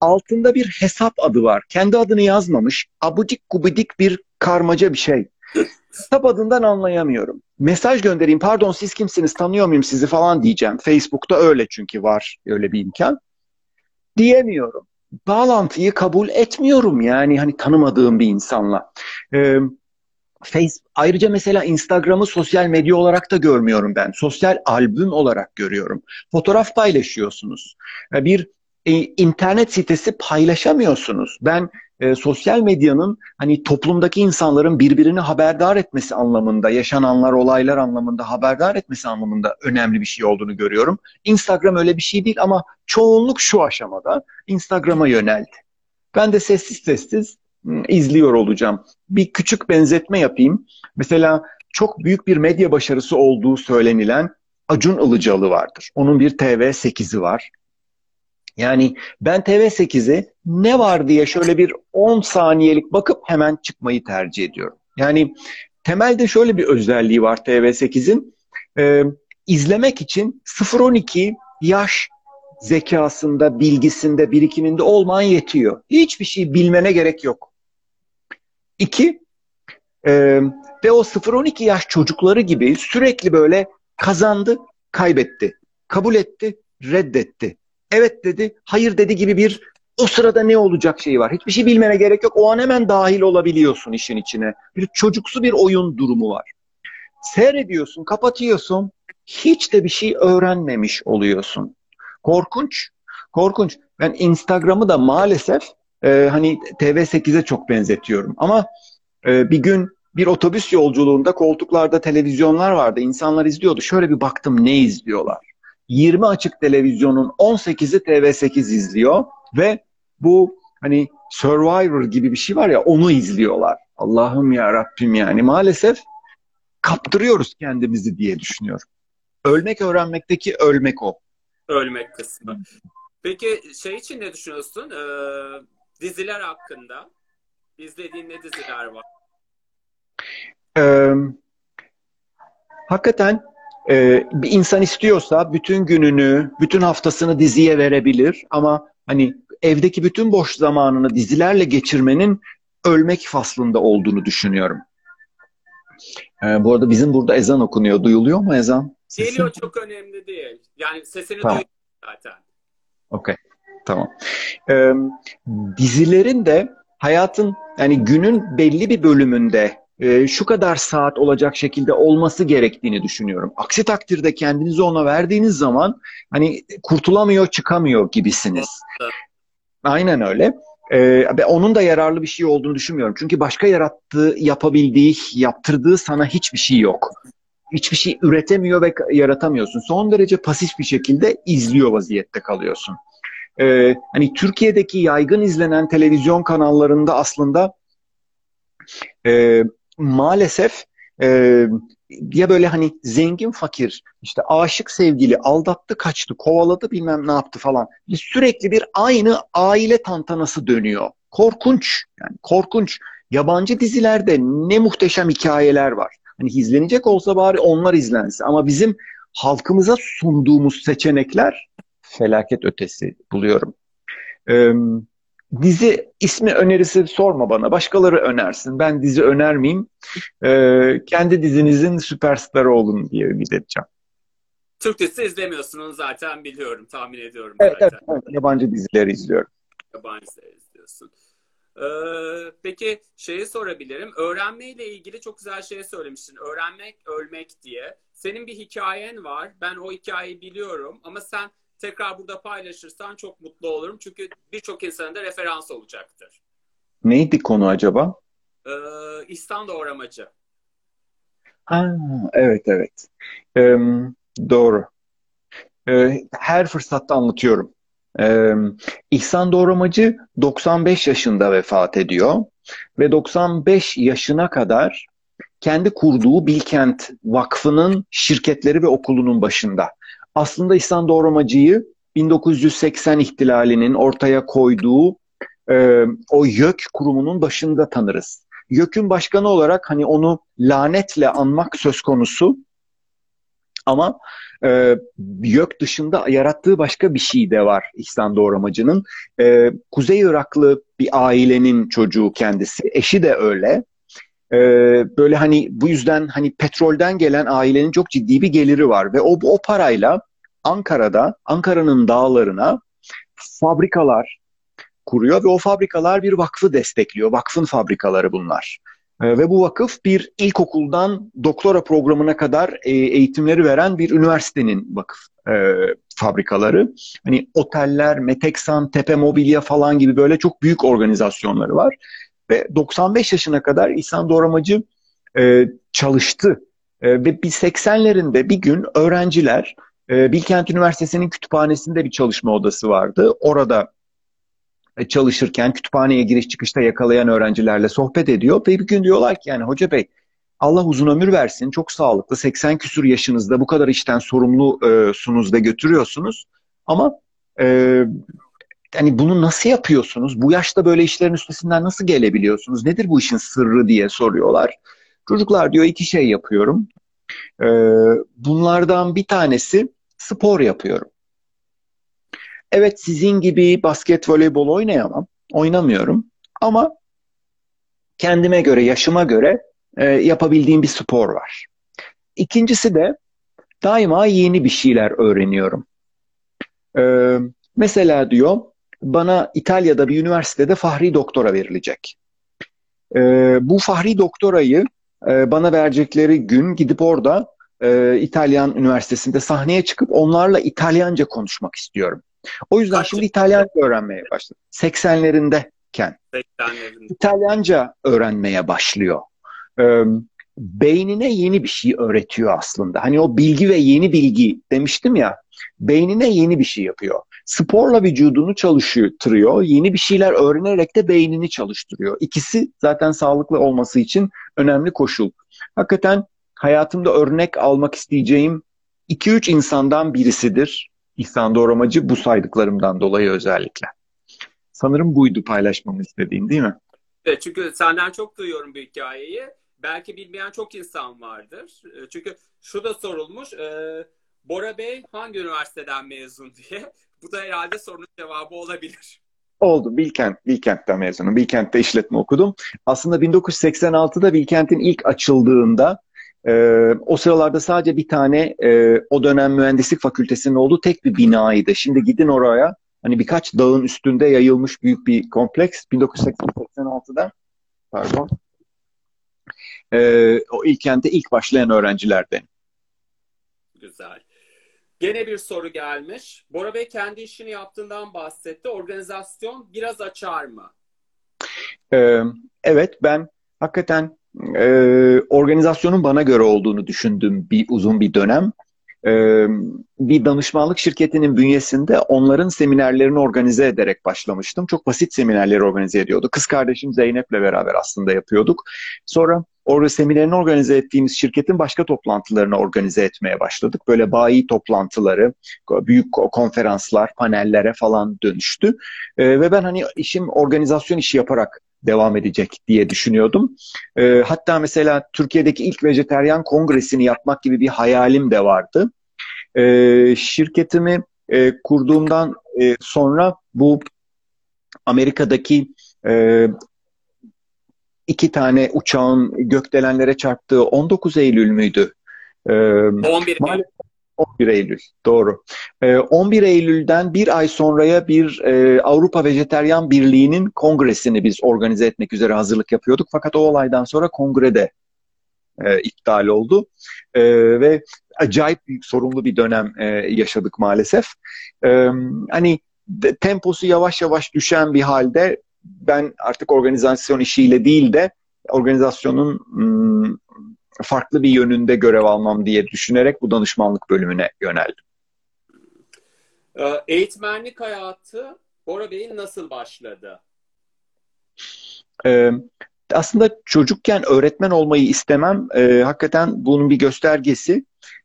Altında bir hesap adı var. Kendi adını yazmamış. Abudik gubidik bir karmaca bir şey. Hesap adından anlayamıyorum. Mesaj göndereyim. Pardon siz kimsiniz? Tanıyor muyum sizi falan diyeceğim. Facebook'ta öyle çünkü var öyle bir imkan. Diyemiyorum. Bağlantıyı kabul etmiyorum yani hani tanımadığım bir insanla. Ee, Face, ayrıca mesela Instagram'ı sosyal medya olarak da görmüyorum ben. Sosyal albüm olarak görüyorum. Fotoğraf paylaşıyorsunuz. Bir e, internet sitesi paylaşamıyorsunuz. Ben e, sosyal medyanın hani toplumdaki insanların birbirini haberdar etmesi anlamında, yaşananlar, olaylar anlamında haberdar etmesi anlamında önemli bir şey olduğunu görüyorum. Instagram öyle bir şey değil ama çoğunluk şu aşamada Instagram'a yöneldi. Ben de sessiz sessiz izliyor olacağım. Bir küçük benzetme yapayım. Mesela çok büyük bir medya başarısı olduğu söylenilen Acun Ilıcalı vardır. Onun bir TV8'i var. Yani ben TV8'e ne var diye şöyle bir 10 saniyelik bakıp hemen çıkmayı tercih ediyorum. Yani temelde şöyle bir özelliği var TV8'in. Ee, izlemek için 0-12 yaş zekasında, bilgisinde, birikiminde olman yetiyor. Hiçbir şey bilmene gerek yok. İki, e, ve o 0-12 yaş çocukları gibi sürekli böyle kazandı, kaybetti. Kabul etti, reddetti. Evet dedi, hayır dedi gibi bir o sırada ne olacak şeyi var. Hiçbir şey bilmene gerek yok. O an hemen dahil olabiliyorsun işin içine. Bir çocuksu bir oyun durumu var. Seyrediyorsun, kapatıyorsun. Hiç de bir şey öğrenmemiş oluyorsun. Korkunç. Korkunç. Ben Instagram'ı da maalesef e, hani TV8'e çok benzetiyorum. Ama e, bir gün bir otobüs yolculuğunda koltuklarda televizyonlar vardı. İnsanlar izliyordu. Şöyle bir baktım ne izliyorlar. 20 açık televizyonun 18'i TV8 izliyor ve bu hani Survivor gibi bir şey var ya onu izliyorlar. Allah'ım ya Rabbim yani maalesef kaptırıyoruz kendimizi diye düşünüyorum. Ölmek öğrenmekteki ölmek o. Ölmek kısmı. Peki şey için ne düşünüyorsun? Ee, diziler hakkında. İzlediğin ne diziler var? Ee, hakikaten e, bir insan istiyorsa bütün gününü, bütün haftasını diziye verebilir ama hani evdeki bütün boş zamanını dizilerle geçirmenin ölmek faslında olduğunu düşünüyorum. Ee, bu arada bizim burada ezan okunuyor. Duyuluyor mu ezan? Sesi? Geliyor çok önemli değil. Yani sesini tamam. duyuyor zaten. Okey. Tamam. Ee, dizilerin de hayatın yani günün belli bir bölümünde e, şu kadar saat olacak şekilde olması gerektiğini düşünüyorum. Aksi takdirde kendinizi ona verdiğiniz zaman hani kurtulamıyor, çıkamıyor gibisiniz. Aynen öyle. Ee, onun da yararlı bir şey olduğunu düşünmüyorum. Çünkü başka yarattığı, yapabildiği, yaptırdığı sana hiçbir şey yok. Hiçbir şey üretemiyor ve yaratamıyorsun. Son derece pasif bir şekilde izliyor vaziyette kalıyorsun. Ee, hani Türkiye'deki yaygın izlenen televizyon kanallarında aslında e, maalesef e, ya böyle hani zengin fakir işte aşık sevgili aldattı kaçtı kovaladı bilmem ne yaptı falan. Sürekli bir aynı aile tantanası dönüyor. Korkunç yani korkunç. Yabancı dizilerde ne muhteşem hikayeler var. Hani izlenecek olsa bari onlar izlensin. Ama bizim halkımıza sunduğumuz seçenekler felaket ötesi buluyorum. Ee, dizi ismi önerisi sorma bana. Başkaları önersin. Ben dizi önermeyeyim. Ee, kendi dizinizin süperstarı olun diye ümit edeceğim. Türk dizisi izlemiyorsunuz zaten biliyorum. Tahmin ediyorum evet, zaten. Evet, evet, yabancı dizileri izliyorum. Yabancı dizileri izliyorsun. Ee, peki şeyi sorabilirim. Öğrenmeyle ilgili çok güzel şey söylemiştin. Öğrenmek, ölmek diye. Senin bir hikayen var. Ben o hikayeyi biliyorum. Ama sen tekrar burada paylaşırsan çok mutlu olurum. Çünkü birçok insanın da referans olacaktır. Neydi konu acaba? Ee, İhsan Doğramacı. Ha, evet evet. Ee, doğru. Ee, her fırsatta anlatıyorum. Ee, İhsan Doğramacı 95 yaşında vefat ediyor ve 95 yaşına kadar kendi kurduğu Bilkent Vakfı'nın şirketleri ve okulunun başında aslında İhsan Doğramacı'yı 1980 ihtilalinin ortaya koyduğu e, o YÖK kurumunun başında tanırız. YÖK'ün başkanı olarak hani onu lanetle anmak söz konusu ama e, YÖK dışında yarattığı başka bir şey de var İhsan Doğramacı'nın. E, Kuzey Iraklı bir ailenin çocuğu kendisi, eşi de öyle. Ee, böyle hani bu yüzden hani petrolden gelen ailenin çok ciddi bir geliri var ve o o parayla Ankara'da Ankara'nın dağlarına fabrikalar kuruyor ve o fabrikalar bir vakfı destekliyor. Vakfın fabrikaları bunlar. Ee, ve bu vakıf bir ilkokuldan doktora programına kadar e, eğitimleri veren bir üniversitenin vakıf e, fabrikaları. Hani oteller, Meteksan, Tepe Mobilya falan gibi böyle çok büyük organizasyonları var. Ve 95 yaşına kadar İhsan Doğramacı e, çalıştı. E, ve bir 80'lerinde bir gün öğrenciler e, Bilkent Üniversitesi'nin kütüphanesinde bir çalışma odası vardı. Orada e, çalışırken kütüphaneye giriş çıkışta yakalayan öğrencilerle sohbet ediyor ve bir gün diyorlar ki yani hoca bey Allah uzun ömür versin. Çok sağlıklı. 80 küsur yaşınızda bu kadar işten sorumlusunuz ve götürüyorsunuz. Ama e, hani bunu nasıl yapıyorsunuz? Bu yaşta böyle işlerin üstesinden nasıl gelebiliyorsunuz? Nedir bu işin sırrı diye soruyorlar. Çocuklar diyor iki şey yapıyorum. E, bunlardan bir tanesi spor yapıyorum. Evet sizin gibi basket, voleybol oynayamam. Oynamıyorum. Ama kendime göre, yaşıma göre e, yapabildiğim bir spor var. İkincisi de daima yeni bir şeyler öğreniyorum. E, mesela diyor bana İtalya'da bir üniversitede fahri doktora verilecek. E, bu fahri doktorayı e, bana verecekleri gün gidip orada e, İtalyan üniversitesinde sahneye çıkıp onlarla İtalyanca konuşmak istiyorum. O yüzden Kaç şimdi İtalyanca öğrenmeye başladım. 80'lerindeyken. 80'lerinde. İtalyanca öğrenmeye başlıyor. Ee, beynine yeni bir şey öğretiyor aslında. Hani o bilgi ve yeni bilgi demiştim ya. Beynine yeni bir şey yapıyor. Sporla vücudunu çalıştırıyor. Yeni bir şeyler öğrenerek de beynini çalıştırıyor. İkisi zaten sağlıklı olması için önemli koşul. Hakikaten hayatımda örnek almak isteyeceğim 2-3 insandan birisidir. İhsan Doğramacı bu saydıklarımdan dolayı özellikle. Sanırım buydu paylaşmamı istediğin değil mi? Evet, çünkü senden çok duyuyorum bu hikayeyi. Belki bilmeyen çok insan vardır. E, çünkü şu da sorulmuş. E, Bora Bey hangi üniversiteden mezun diye. Bu da herhalde sorunun cevabı olabilir. Oldu. Bilkent, Bilkent'ten mezunum. Bilkent'te işletme okudum. Aslında 1986'da Bilkent'in ilk açıldığında e, o sıralarda sadece bir tane e, o dönem mühendislik fakültesinin olduğu tek bir binaydı. Şimdi gidin oraya hani birkaç dağın üstünde yayılmış büyük bir kompleks 1986'da pardon e, o ilk kente ilk başlayan öğrencilerden. Güzel. Gene bir soru gelmiş. Bora Bey kendi işini yaptığından bahsetti. Organizasyon biraz açar mı? Ee, evet ben hakikaten e, organizasyonun bana göre olduğunu düşündüm bir uzun bir dönem. E, bir danışmanlık şirketinin bünyesinde onların seminerlerini organize ederek başlamıştım. Çok basit seminerleri organize ediyordu. Kız kardeşim Zeynep'le beraber aslında yapıyorduk. Sonra orada seminerini organize ettiğimiz şirketin başka toplantılarını organize etmeye başladık. Böyle bayi toplantıları, büyük konferanslar, panellere falan dönüştü. E, ve ben hani işim organizasyon işi yaparak devam edecek diye düşünüyordum. E, hatta mesela Türkiye'deki ilk vejeteryan kongresini yapmak gibi bir hayalim de vardı. E, şirketimi e, kurduğumdan e, sonra bu Amerika'daki e, iki tane uçağın gökdelenlere çarptığı 19 Eylül müydü? Ee, 11 Eylül. 11 Eylül, doğru. Ee, 11 Eylül'den bir ay sonraya bir e, Avrupa Vejeteryan Birliği'nin kongresini biz organize etmek üzere hazırlık yapıyorduk. Fakat o olaydan sonra kongrede e, iptal oldu. E, ve acayip büyük sorunlu bir dönem yaşadık maalesef. Hani temposu yavaş yavaş düşen bir halde ben artık organizasyon işiyle değil de organizasyonun farklı bir yönünde görev almam diye düşünerek bu danışmanlık bölümüne yöneldim. Ee, eğitmenlik hayatı Bora Bey'in nasıl başladı? Ee, aslında çocukken öğretmen olmayı istemem e, hakikaten bunun bir göstergesi.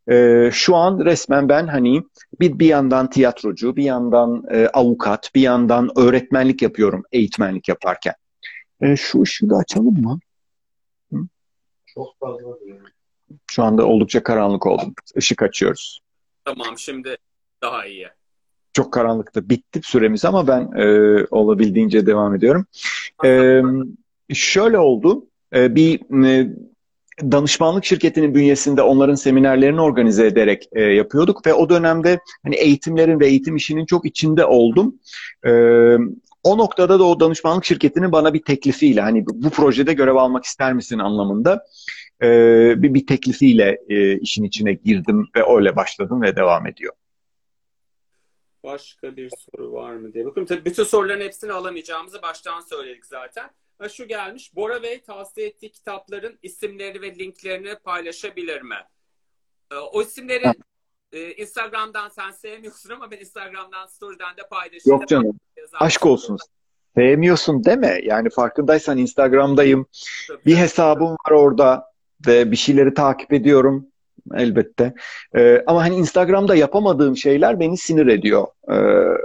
E, şu an resmen ben hani bir bir yandan tiyatrocu, bir yandan e, avukat, bir yandan öğretmenlik yapıyorum eğitmenlik yaparken. E, şu ışığı da açalım mı? Çok fazla. Şu anda oldukça karanlık oldum. Işık açıyoruz. Tamam şimdi daha iyi. Çok karanlıktı. Bitti süremiz ama ben e, olabildiğince devam ediyorum. E, şöyle oldu. E, bir e, danışmanlık şirketinin bünyesinde onların seminerlerini organize ederek e, yapıyorduk ve o dönemde hani eğitimlerin ve eğitim işinin çok içinde oldum. E, o noktada da o danışmanlık şirketinin bana bir teklifiyle hani bu projede görev almak ister misin anlamında e, bir, bir teklifiyle e, işin içine girdim ve öyle başladım ve devam ediyor. Başka bir soru var mı diye bakıyorum. Tabii bütün soruların hepsini alamayacağımızı baştan söyledik zaten şu gelmiş. Bora Bey tavsiye ettiği kitapların isimleri ve linklerini paylaşabilir mi? Ee, o isimleri e, Instagram'dan sen sevmiyorsun ama ben Instagram'dan story'den de paylaşıyorum. Yok canım. Aşk olsun. Sevmiyorsun deme. Yani farkındaysan Instagram'dayım. Bir hesabım var orada. de bir şeyleri takip ediyorum elbette. Ee, ama hani Instagram'da yapamadığım şeyler beni sinir ediyor. Ee,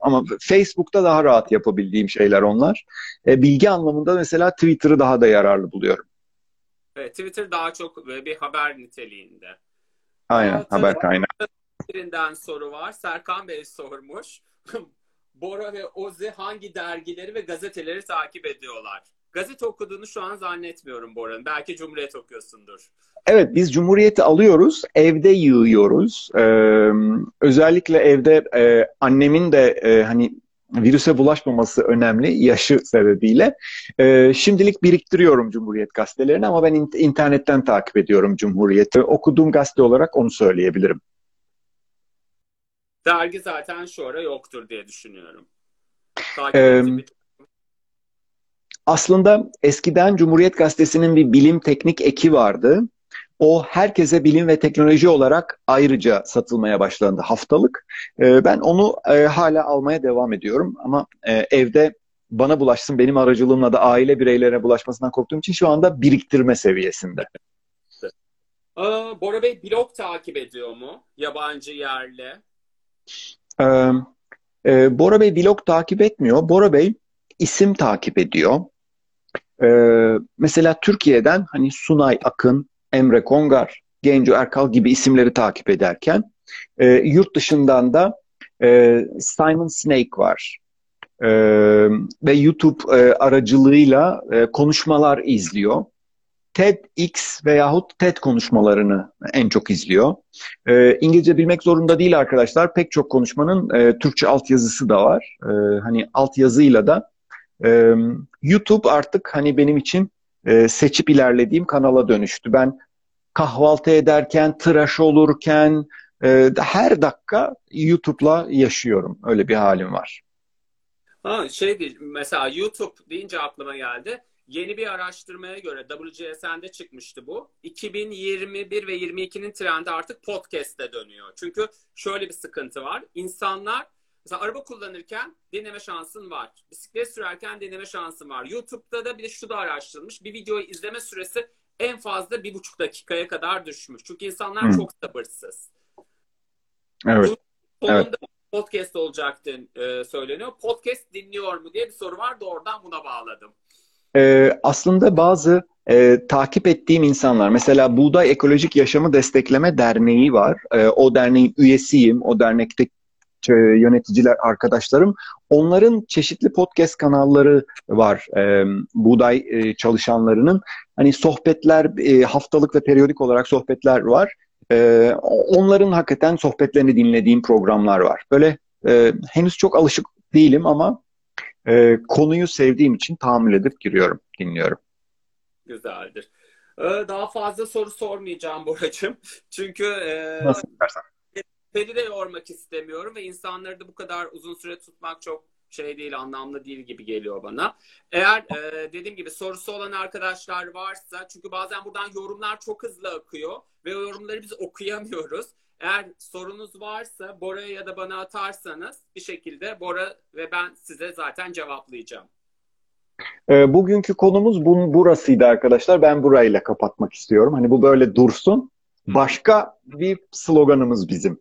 ama Facebook'ta daha rahat yapabildiğim şeyler onlar. Ee, bilgi anlamında mesela Twitter'ı daha da yararlı buluyorum. Evet, Twitter daha çok bir haber niteliğinde. Aynen, Aa, haber kaynağı. Birinden soru var. Serkan Bey sormuş. Bora ve Ozi hangi dergileri ve gazeteleri takip ediyorlar? Gazete okuduğunu şu an zannetmiyorum Bora'nın. Belki Cumhuriyet okuyorsundur. Evet biz Cumhuriyet'i alıyoruz. Evde yığıyoruz. Ee, özellikle evde e, annemin de e, hani virüse bulaşmaması önemli yaşı sebebiyle. E, şimdilik biriktiriyorum Cumhuriyet gazetelerini ama ben in- internetten takip ediyorum Cumhuriyet'i. Okuduğum gazete olarak onu söyleyebilirim. Dergi zaten şu ara yoktur diye düşünüyorum. Takip ee, aslında eskiden Cumhuriyet Gazetesi'nin bir bilim teknik eki vardı. O herkese bilim ve teknoloji olarak ayrıca satılmaya başlandı haftalık. Ee, ben onu hala almaya devam ediyorum ama evde bana bulaşsın benim aracılığımla da aile bireylerine bulaşmasından korktuğum için şu anda biriktirme seviyesinde. Aa, Bora Bey blog takip ediyor mu? Yabancı yerli. Ee, e, Bora Bey blog takip etmiyor. Bora Bey isim takip ediyor. Ee, mesela Türkiye'den hani Sunay Akın, Emre Kongar, Genco Erkal gibi isimleri takip ederken e, yurt dışından da e, Simon Snake var. E, ve YouTube e, aracılığıyla e, konuşmalar izliyor. TEDx veyahut TED konuşmalarını en çok izliyor. E, İngilizce bilmek zorunda değil arkadaşlar. Pek çok konuşmanın e, Türkçe altyazısı da var. E, hani altyazıyla da e, YouTube artık hani benim için e, seçip ilerlediğim kanala dönüştü. Ben kahvaltı ederken, tıraş olurken e, her dakika YouTube'la yaşıyorum. Öyle bir halim var. Ha, şey değil, mesela YouTube deyince aklıma geldi. Yeni bir araştırmaya göre WGSN'de çıkmıştı bu. 2021 ve 22'nin trendi artık podcast'e dönüyor. Çünkü şöyle bir sıkıntı var. İnsanlar Mesela araba kullanırken dinleme şansın var. Bisiklet sürerken dinleme şansın var. YouTube'da da bir de şu da araştırılmış. Bir videoyu izleme süresi en fazla bir buçuk dakikaya kadar düşmüş. Çünkü insanlar Hı. çok sabırsız. Evet. Bu evet. podcast olacaktı e, söyleniyor. Podcast dinliyor mu diye bir soru var da oradan buna bağladım. Ee, aslında bazı e, takip ettiğim insanlar, mesela Buğday Ekolojik Yaşamı Destekleme Derneği var. E, o derneğin üyesiyim. O dernekte e, yöneticiler arkadaşlarım. Onların çeşitli podcast kanalları var e, buğday e, çalışanlarının. Hani sohbetler e, haftalık ve periyodik olarak sohbetler var. E, onların hakikaten sohbetlerini dinlediğim programlar var. Böyle e, henüz çok alışık değilim ama e, konuyu sevdiğim için tahammül edip giriyorum, dinliyorum. Güzeldir. Ee, daha fazla soru sormayacağım Boracığım. Çünkü e, Nasıl istersen. Seni de yormak istemiyorum ve insanları da bu kadar uzun süre tutmak çok şey değil, anlamlı değil gibi geliyor bana. Eğer e, dediğim gibi sorusu olan arkadaşlar varsa, çünkü bazen buradan yorumlar çok hızlı akıyor ve yorumları biz okuyamıyoruz. Eğer sorunuz varsa Bora'ya ya da bana atarsanız bir şekilde Bora ve ben size zaten cevaplayacağım. E, bugünkü konumuz bu, burasıydı arkadaşlar. Ben burayla kapatmak istiyorum. Hani bu böyle dursun. Başka bir sloganımız bizim.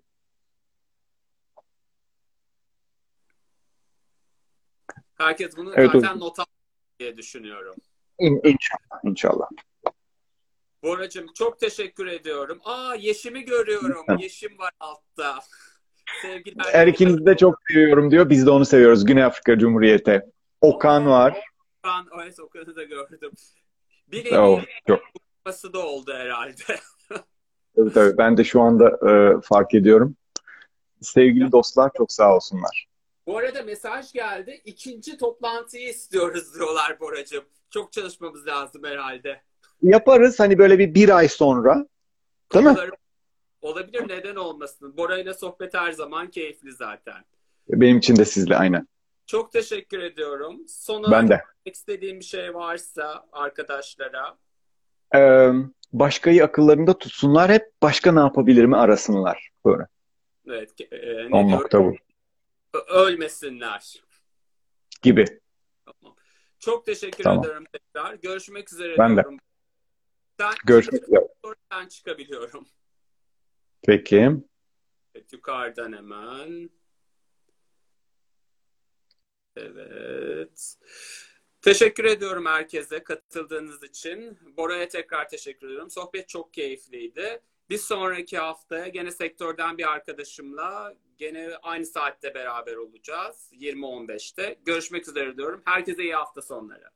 Herkes bunu evet, zaten not alır diye düşünüyorum. İn, inşallah, inşallah. Boracığım çok teşekkür ediyorum. Aa Yeşim'i görüyorum. Yeşim var altta. Sevgiler. Her ikinizi de çok seviyorum diyor. Biz de onu seviyoruz. Güney Afrika Cumhuriyeti. Okan var. Okan, evet Okan'ı da gördüm. Bir oh, çok. kupası da oldu herhalde. tabii tabii. Ben de şu anda e, fark ediyorum. Sevgili dostlar çok sağ olsunlar. Bu arada mesaj geldi. İkinci toplantıyı istiyoruz diyorlar Boracığım. Çok çalışmamız lazım herhalde. Yaparız hani böyle bir bir ay sonra. Değil mi? Olabilir neden olmasın. Bora ile sohbet her zaman keyifli zaten. Benim için de sizle aynen. Çok teşekkür ediyorum. Son ben de. istediğim bir şey varsa arkadaşlara. Ee, başkayı akıllarında tutsunlar. Hep başka ne yapabilir mi arasınlar. Böyle. Evet. E, ne nokta bu ölmesinler. Gibi. Tamam. Çok teşekkür tamam. ederim tekrar. Görüşmek üzere ben diyorum. De. Sen, Görüşmek üzere. Ben çıkabiliyorum. Peki. Evet, yukarıdan hemen. Evet. Teşekkür ediyorum herkese katıldığınız için. Bora'ya tekrar teşekkür ediyorum. Sohbet çok keyifliydi. Bir sonraki haftaya gene sektörden bir arkadaşımla gene aynı saatte beraber olacağız. 20.15'te. Görüşmek üzere diyorum. Herkese iyi hafta sonları.